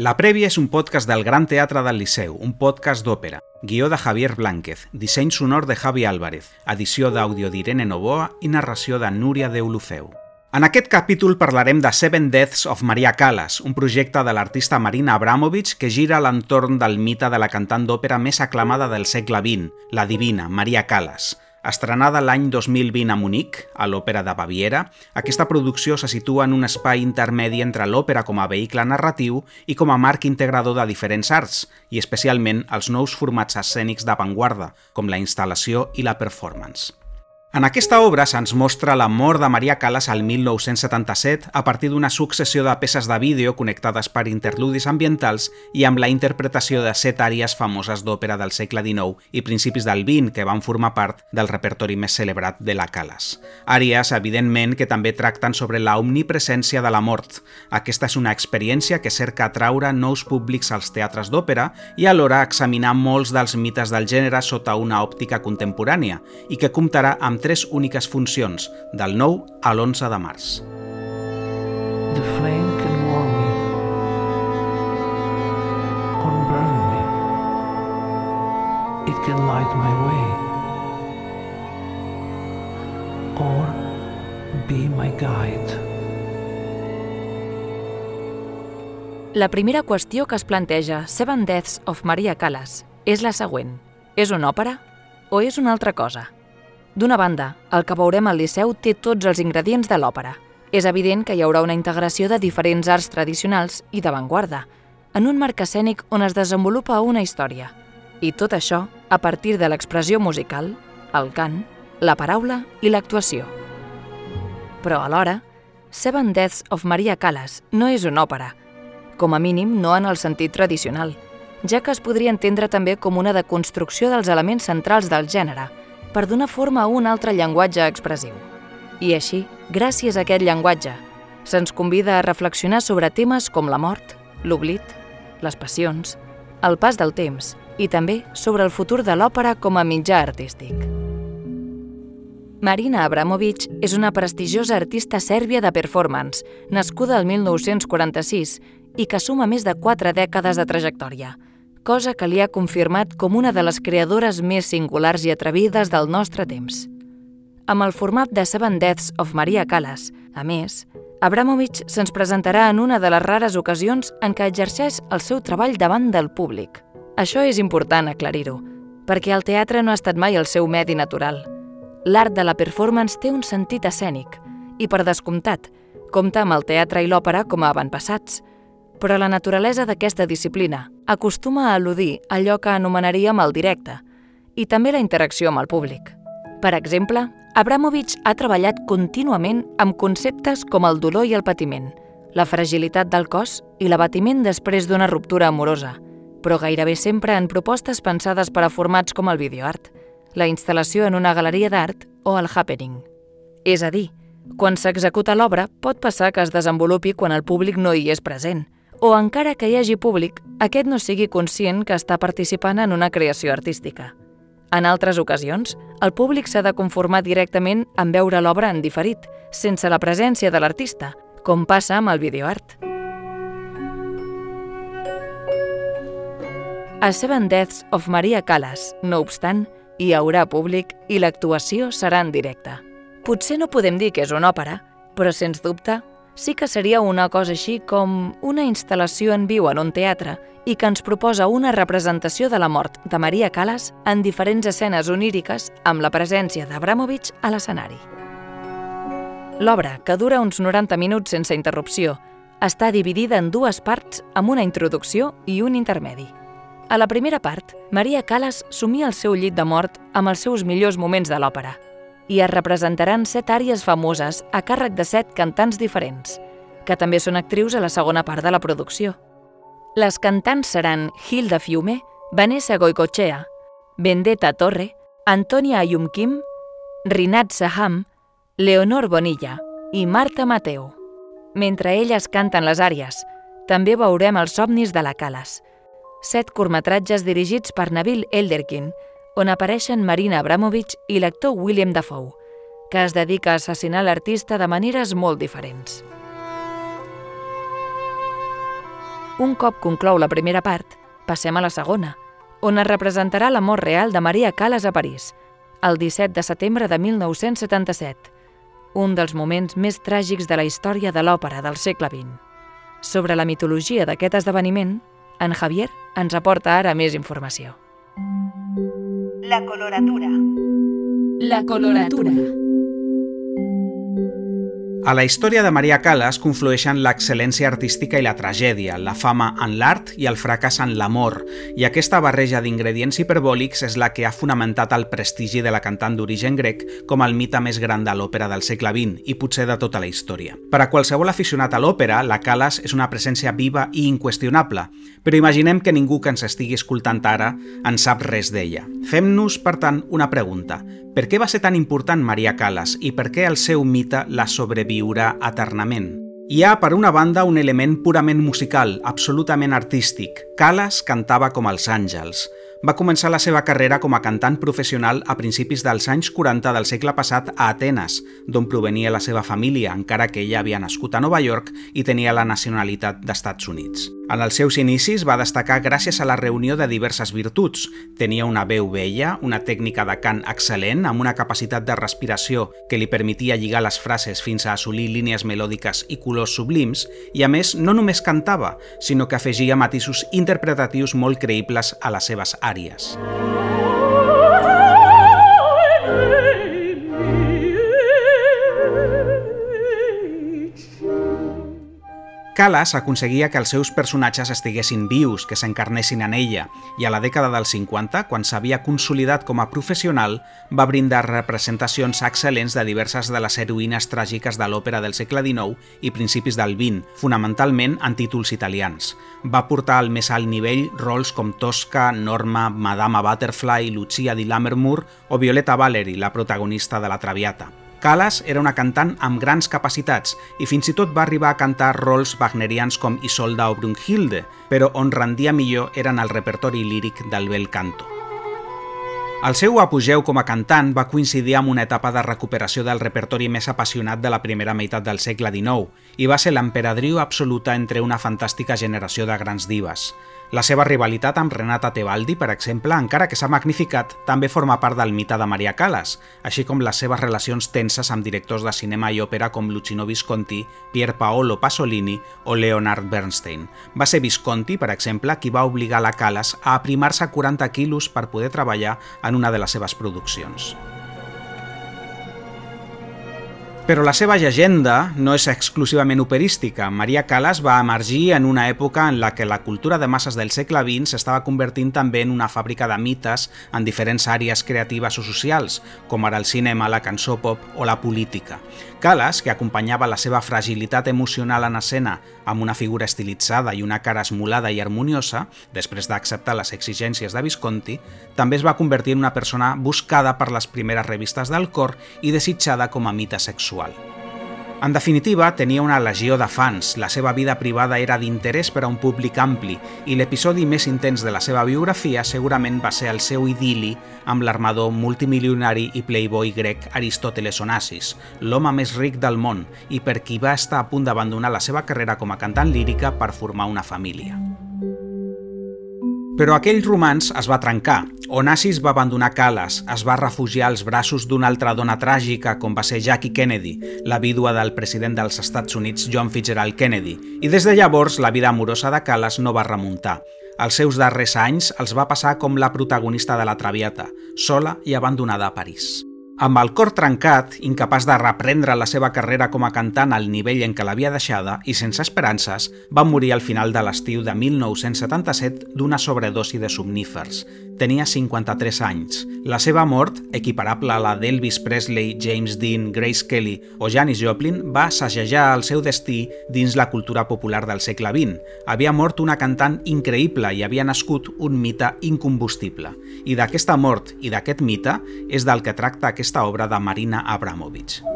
La Prèvia és un podcast del Gran Teatre del Liceu, un podcast d'òpera. Guió de Javier Blánquez, disseny sonor de Javi Álvarez, edició d'àudio d'Irene Novoa i narració de Núria de Olufeu. En aquest capítol parlarem de Seven Deaths of Maria Callas, un projecte de l'artista Marina Abramovic que gira a l'entorn del mite de la cantant d'òpera més aclamada del segle XX, la divina Maria Callas, Estrenada l'any 2020 a Munic, a l'Òpera de Baviera, aquesta producció se situa en un espai intermedi entre l'òpera com a vehicle narratiu i com a marc integrador de diferents arts, i especialment els nous formats escènics d'avantguarda, com la instal·lació i la performance. En aquesta obra se'ns mostra la mort de Maria Callas al 1977 a partir d'una successió de peces de vídeo connectades per interludis ambientals i amb la interpretació de set àries famoses d'òpera del segle XIX i principis del XX que van formar part del repertori més celebrat de la Callas. Àries, evidentment, que també tracten sobre la omnipresència de la mort. Aquesta és una experiència que cerca atraure nous públics als teatres d'òpera i alhora examinar molts dels mites del gènere sota una òptica contemporània i que comptarà amb tres úniques funcions, del 9 a l'11 de març. The flame can warm me or burn me. It can light my way or be my guide. La primera qüestió que es planteja Seven Deaths of Maria Callas és la següent. És una òpera o és una altra cosa? D'una banda, el que veurem al Liceu té tots els ingredients de l'òpera. És evident que hi haurà una integració de diferents arts tradicionals i d'avantguarda, en un marc escènic on es desenvolupa una història. I tot això a partir de l'expressió musical, el cant, la paraula i l'actuació. Però alhora, Seven Deaths of Maria Callas no és una òpera, com a mínim no en el sentit tradicional, ja que es podria entendre també com una deconstrucció dels elements centrals del gènere, per donar forma a un altre llenguatge expressiu. I així, gràcies a aquest llenguatge, se'ns convida a reflexionar sobre temes com la mort, l'oblit, les passions, el pas del temps i també sobre el futur de l'òpera com a mitjà artístic. Marina Abramovic és una prestigiosa artista sèrbia de performance, nascuda el 1946 i que suma més de quatre dècades de trajectòria – cosa que li ha confirmat com una de les creadores més singulars i atrevides del nostre temps. Amb el format de Seven Deaths of Maria Callas, a més, Abramovich se'ns presentarà en una de les rares ocasions en què exerceix el seu treball davant del públic. Això és important aclarir-ho, perquè el teatre no ha estat mai el seu medi natural. L'art de la performance té un sentit escènic i, per descomptat, compta amb el teatre i l'òpera com a avantpassats, però la naturalesa d'aquesta disciplina acostuma a al·ludir allò que anomenaríem el directe i també la interacció amb el públic. Per exemple, Abramovich ha treballat contínuament amb conceptes com el dolor i el patiment, la fragilitat del cos i l'abatiment després d'una ruptura amorosa, però gairebé sempre en propostes pensades per a formats com el videoart, la instal·lació en una galeria d'art o el happening. És a dir, quan s'executa l'obra pot passar que es desenvolupi quan el públic no hi és present, o encara que hi hagi públic, aquest no sigui conscient que està participant en una creació artística. En altres ocasions, el públic s'ha de conformar directament en veure l'obra en diferit, sense la presència de l'artista, com passa amb el videoart. A Seven Deaths of Maria Callas, no obstant, hi haurà públic i l'actuació serà en directe. Potser no podem dir que és una òpera, però sens dubte sí que seria una cosa així com una instal·lació en viu en un teatre i que ens proposa una representació de la mort de Maria Callas en diferents escenes oníriques amb la presència d'Abramovich a l'escenari. L'obra, que dura uns 90 minuts sense interrupció, està dividida en dues parts amb una introducció i un intermedi. A la primera part, Maria Callas somia el seu llit de mort amb els seus millors moments de l'òpera – i es representaran set àries famoses a càrrec de set cantants diferents, que també són actrius a la segona part de la producció. Les cantants seran Hilda Fiume, Vanessa Goicochea, Vendetta Torre, Antonia Ayumkim, Rinat Saham, Leonor Bonilla i Marta Mateo. Mentre elles canten les àries, també veurem els somnis de la Calas, set curtmetratges dirigits per Nabil Elderkin, on apareixen Marina Abramovic i l'actor William Dafoe, que es dedica a assassinar l'artista de maneres molt diferents. Un cop conclou la primera part, passem a la segona, on es representarà la mort real de Maria Callas a París, el 17 de setembre de 1977, un dels moments més tràgics de la història de l'òpera del segle XX. Sobre la mitologia d'aquest esdeveniment, en Javier ens aporta ara més informació. La coloratura. La coloratura. A la història de Maria Callas conflueixen l'excel·lència artística i la tragèdia, la fama en l'art i el fracàs en l'amor, i aquesta barreja d'ingredients hiperbòlics és la que ha fonamentat el prestigi de la cantant d'origen grec com el mite més gran de l'òpera del segle XX i potser de tota la història. Per a qualsevol aficionat a l'òpera, la Callas és una presència viva i inqüestionable, però imaginem que ningú que ens estigui escoltant ara en sap res d'ella. Fem-nos, per tant, una pregunta. Per què va ser tan important Maria Callas i per què el seu mite la sobreviurà eternament? Hi ha, per una banda, un element purament musical, absolutament artístic. Callas cantava com els àngels. Va començar la seva carrera com a cantant professional a principis dels anys 40 del segle passat a Atenes, d'on provenia la seva família, encara que ella havia nascut a Nova York i tenia la nacionalitat d'Estats Units. En els seus inicis va destacar gràcies a la reunió de diverses virtuts. Tenia una veu vella, una tècnica de cant excel·lent, amb una capacitat de respiració que li permetia lligar les frases fins a assolir línies melòdiques i colors sublims, i a més no només cantava, sinó que afegia matisos interpretatius molt creïbles a les seves àries. Callas aconseguia que els seus personatges estiguessin vius, que s'encarnessin en ella, i a la dècada dels 50, quan s'havia consolidat com a professional, va brindar representacions excel·lents de diverses de les heroïnes tràgiques de l'òpera del segle XIX i principis del XX, fonamentalment en títols italians. Va portar al més alt nivell rols com Tosca, Norma, Madama Butterfly, Lucia di Lammermoor o Violetta Valeri, la protagonista de la Traviata. Callas era una cantant amb grans capacitats i fins i tot va arribar a cantar rols wagnerians com Isolda o Brunhilde, però on rendia millor eren el repertori líric del bel canto. El seu apogeu com a cantant va coincidir amb una etapa de recuperació del repertori més apassionat de la primera meitat del segle XIX i va ser l'emperadriu absoluta entre una fantàstica generació de grans dives. La seva rivalitat amb Renata Tebaldi, per exemple, encara que s'ha magnificat, també forma part del mite de Maria Callas, així com les seves relacions tenses amb directors de cinema i òpera com Luchino Visconti, Pier Paolo Pasolini o Leonard Bernstein. Va ser Visconti, per exemple, qui va obligar la Callas a aprimar-se 40 quilos per poder treballar en una de les seves produccions. Però la seva llegenda no és exclusivament operística. Maria Callas va emergir en una època en la que la cultura de masses del segle XX s'estava convertint també en una fàbrica de mites en diferents àrees creatives o socials, com ara el cinema, la cançó pop o la política. Callas, que acompanyava la seva fragilitat emocional en escena amb una figura estilitzada i una cara esmolada i harmoniosa, després d'acceptar les exigències de Visconti, també es va convertir en una persona buscada per les primeres revistes del cor i desitjada com a mite sexual. En definitiva, tenia una legió de fans, la seva vida privada era d'interès per a un públic ampli i l'episodi més intens de la seva biografia segurament va ser el seu idili amb l'armador multimilionari i playboy grec Aristòteles Onassis, l'home més ric del món i per qui va estar a punt d'abandonar la seva carrera com a cantant lírica per formar una família. Però aquell romanç es va trencar. Onassis va abandonar Callas, es va refugiar als braços d'una altra dona tràgica com va ser Jackie Kennedy, la vídua del president dels Estats Units John Fitzgerald Kennedy, i des de llavors la vida amorosa de Callas no va remuntar. Els seus darrers anys els va passar com la protagonista de la Traviata, sola i abandonada a París. Amb el cor trencat, incapaç de reprendre la seva carrera com a cantant al nivell en què l'havia deixada i sense esperances, va morir al final de l'estiu de 1977 d'una sobredosi de somnífers. Tenia 53 anys. La seva mort, equiparable a la d'Elvis Presley, James Dean, Grace Kelly o Janis Joplin, va assagejar el seu destí dins la cultura popular del segle XX. Havia mort una cantant increïble i havia nascut un mite incombustible. I d'aquesta mort i d'aquest mite és del que tracta aquesta obra de Marina Abramovich.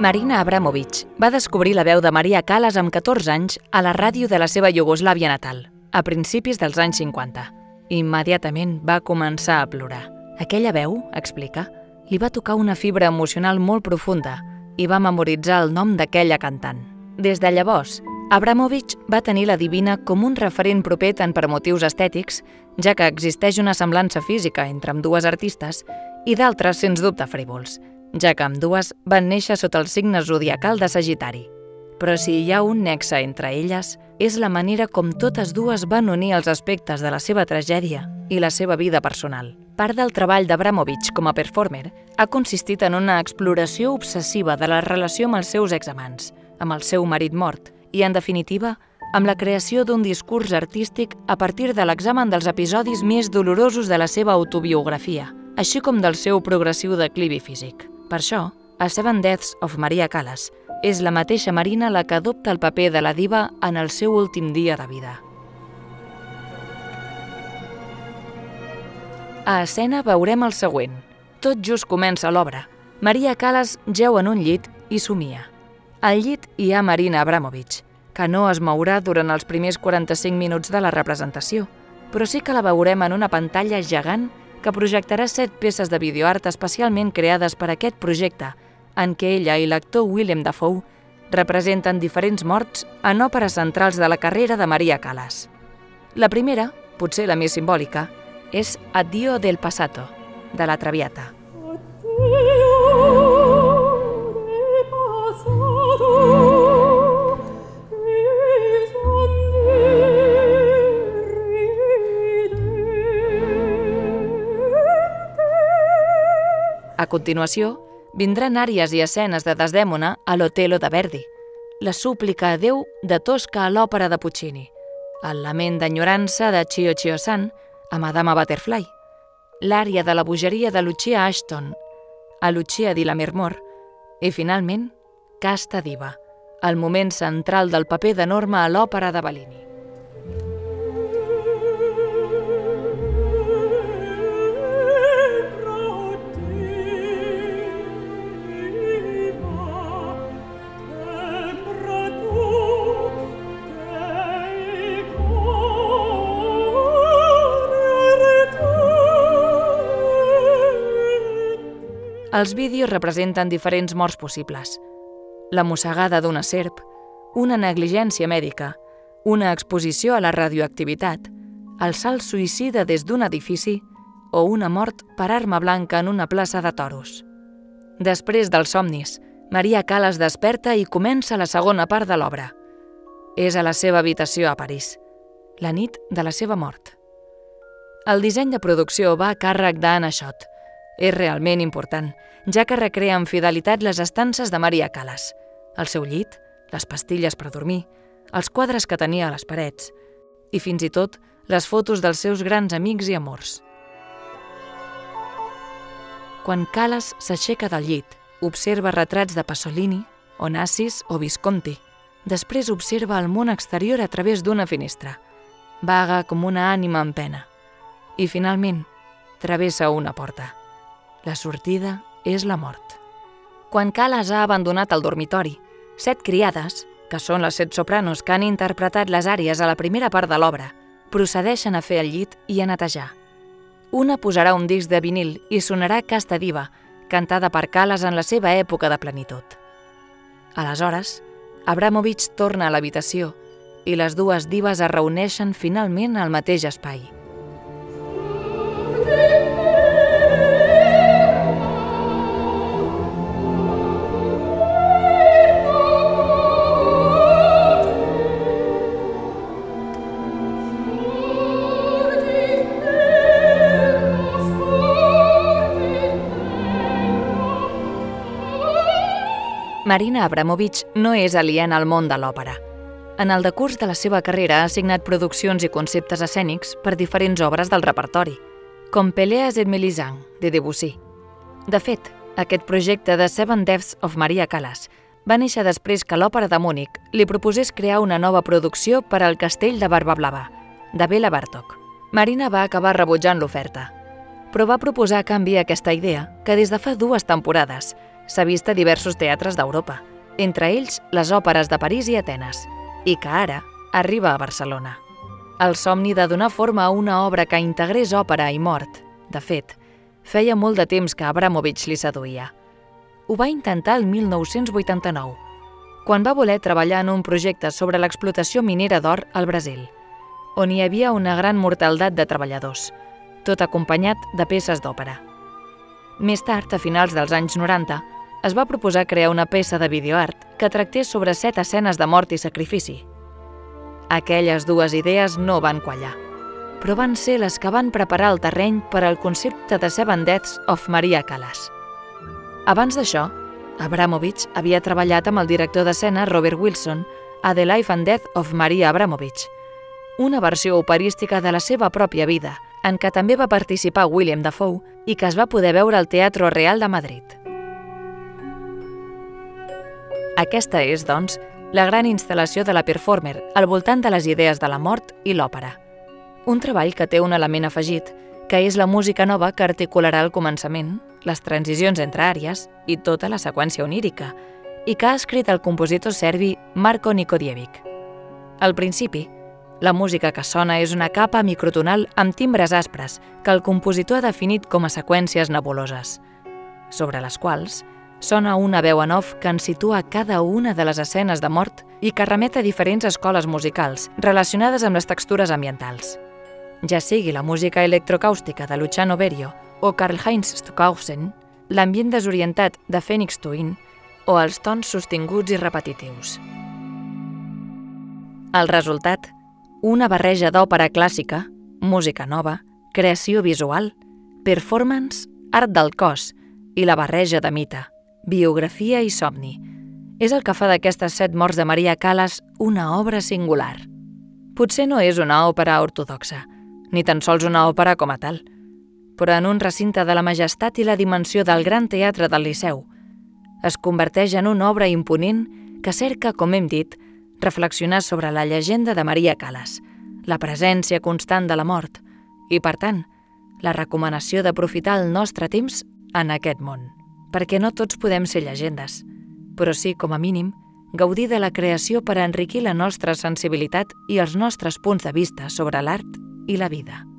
Marina Abramovic va descobrir la veu de Maria Callas amb 14 anys a la ràdio de la seva Iugoslàvia natal, a principis dels anys 50. Immediatament va començar a plorar. Aquella veu, explica, li va tocar una fibra emocional molt profunda i va memoritzar el nom d'aquella cantant. Des de llavors, Abramovich va tenir la Divina com un referent proper tant per motius estètics, ja que existeix una semblança física entre amb dues artistes, i d'altres, sens dubte, frívols, ja que amb dues van néixer sota el signe zodiacal de Sagitari. Però si hi ha un nexe entre elles, és la manera com totes dues van unir els aspectes de la seva tragèdia i la seva vida personal. Part del treball d'Abramovich com a performer ha consistit en una exploració obsessiva de la relació amb els seus examants, amb el seu marit mort i, en definitiva, amb la creació d'un discurs artístic a partir de l'examen dels episodis més dolorosos de la seva autobiografia, així com del seu progressiu declivi físic. Per això, a Seven Deaths of Maria Callas és la mateixa Marina la que adopta el paper de la diva en el seu últim dia de vida. A escena veurem el següent. Tot just comença l'obra. Maria Callas geu en un llit i somia. Al llit hi ha Marina Abramovic, que no es mourà durant els primers 45 minuts de la representació, però sí que la veurem en una pantalla gegant que projectarà set peces de videoart especialment creades per aquest projecte, en què ella i l'actor Willem Dafoe representen diferents morts en òperes centrals de la carrera de Maria Callas. La primera, potser la més simbòlica, és Addio del Passato, de la Traviata. Continuació, vindran àries i escenes de Desdèmona a l'Otelo de Verdi, la súplica a Déu de Tosca a l'òpera de Puccini, el lament d'enyorança de Chio Chio San a Madama Butterfly, l'ària de la bogeria de Lucia Ashton, a Lucia di la Mermor, i finalment, Casta Diva, el moment central del paper de Norma a l'òpera de Bellini. Els vídeos representen diferents morts possibles. La mossegada d'una serp, una negligència mèdica, una exposició a la radioactivitat, el salt suïcida des d'un edifici o una mort per arma blanca en una plaça de toros. Després dels somnis, Maria Callas desperta i comença la segona part de l'obra. És a la seva habitació a París, la nit de la seva mort. El disseny de producció va a càrrec d'Anna Schott, és realment important, ja que recrea amb fidelitat les estances de Maria Callas, el seu llit, les pastilles per dormir, els quadres que tenia a les parets i fins i tot les fotos dels seus grans amics i amors. Quan Callas s'aixeca del llit, observa retrats de Pasolini, Onassis o Visconti. Després observa el món exterior a través d'una finestra. Vaga com una ànima en pena. I finalment, travessa una porta. La sortida és la mort. Quan Callas ha abandonat el dormitori, set criades, que són les set sopranos que han interpretat les àries a la primera part de l'obra, procedeixen a fer el llit i a netejar. Una posarà un disc de vinil i sonarà Casta Diva, cantada per Callas en la seva època de plenitud. Aleshores, Abramovich torna a l'habitació i les dues divas es reuneixen finalment al mateix espai. Marina Abramovic no és aliena al món de l'òpera. En el decurs de la seva carrera ha signat produccions i conceptes escènics per diferents obres del repertori, com Peleas et Mélisande, de Debussy. De fet, aquest projecte de Seven Deaths of Maria Callas va néixer després que l'Òpera de Múnich li proposés crear una nova producció per al Castell de Barba Blava, de Bela Bartok. Marina va acabar rebutjant l'oferta, però va proposar a canvi aquesta idea que des de fa dues temporades s'ha vist a diversos teatres d'Europa, entre ells les òperes de París i Atenes, i que ara arriba a Barcelona. El somni de donar forma a una obra que integrés òpera i mort, de fet, feia molt de temps que Abramovich li seduïa. Ho va intentar el 1989, quan va voler treballar en un projecte sobre l'explotació minera d'or al Brasil, on hi havia una gran mortaldat de treballadors, tot acompanyat de peces d'òpera. Més tard, a finals dels anys 90, es va proposar crear una peça de videoart que tractés sobre set escenes de mort i sacrifici. Aquelles dues idees no van quallar, però van ser les que van preparar el terreny per al concepte de Seven Deaths of Maria Callas. Abans d'això, Abramovich havia treballat amb el director d'escena Robert Wilson a The Life and Death of Maria Abramovich, una versió operística de la seva pròpia vida, en què també va participar William Dafoe i que es va poder veure al Teatro Real de Madrid. Aquesta és, doncs, la gran instal·lació de la performer al voltant de les idees de la mort i l'òpera. Un treball que té un element afegit, que és la música nova que articularà el començament, les transicions entre àrees i tota la seqüència onírica, i que ha escrit el compositor serbi Marko Nikodievic. Al principi, la música que sona és una capa microtonal amb timbres aspres que el compositor ha definit com a seqüències nebuloses, sobre les quals sona una veu en off que ens situa cada una de les escenes de mort i que remet a diferents escoles musicals relacionades amb les textures ambientals. Ja sigui la música electrocàustica de Luciano Berio o Karl-Heinz Stockhausen, l'ambient desorientat de Phoenix Twin o els tons sostinguts i repetitius. El resultat, una barreja d'òpera clàssica, música nova, creació visual, performance, art del cos i la barreja de mite biografia i somni. És el que fa d'aquestes set morts de Maria Callas una obra singular. Potser no és una òpera ortodoxa, ni tan sols una òpera com a tal, però en un recinte de la majestat i la dimensió del Gran Teatre del Liceu, es converteix en una obra imponent que cerca, com hem dit, reflexionar sobre la llegenda de Maria Callas, la presència constant de la mort i, per tant, la recomanació d'aprofitar el nostre temps en aquest món perquè no tots podem ser llegendes, però sí, com a mínim, gaudir de la creació per enriquir la nostra sensibilitat i els nostres punts de vista sobre l'art i la vida.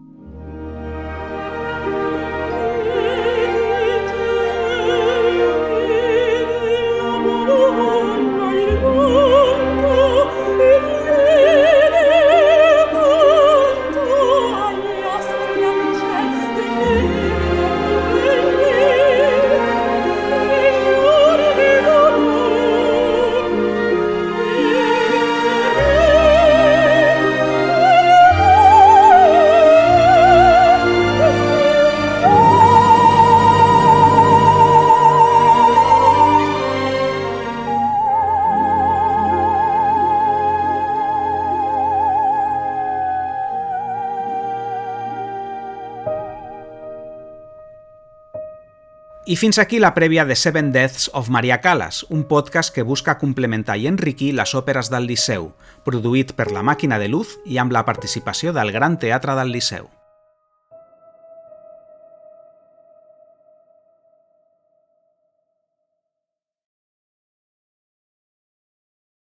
I fins aquí la prèvia de Seven Deaths of Maria Callas, un podcast que busca complementar i enriquir les òperes del Liceu, produït per la Màquina de Luz i amb la participació del Gran Teatre del Liceu.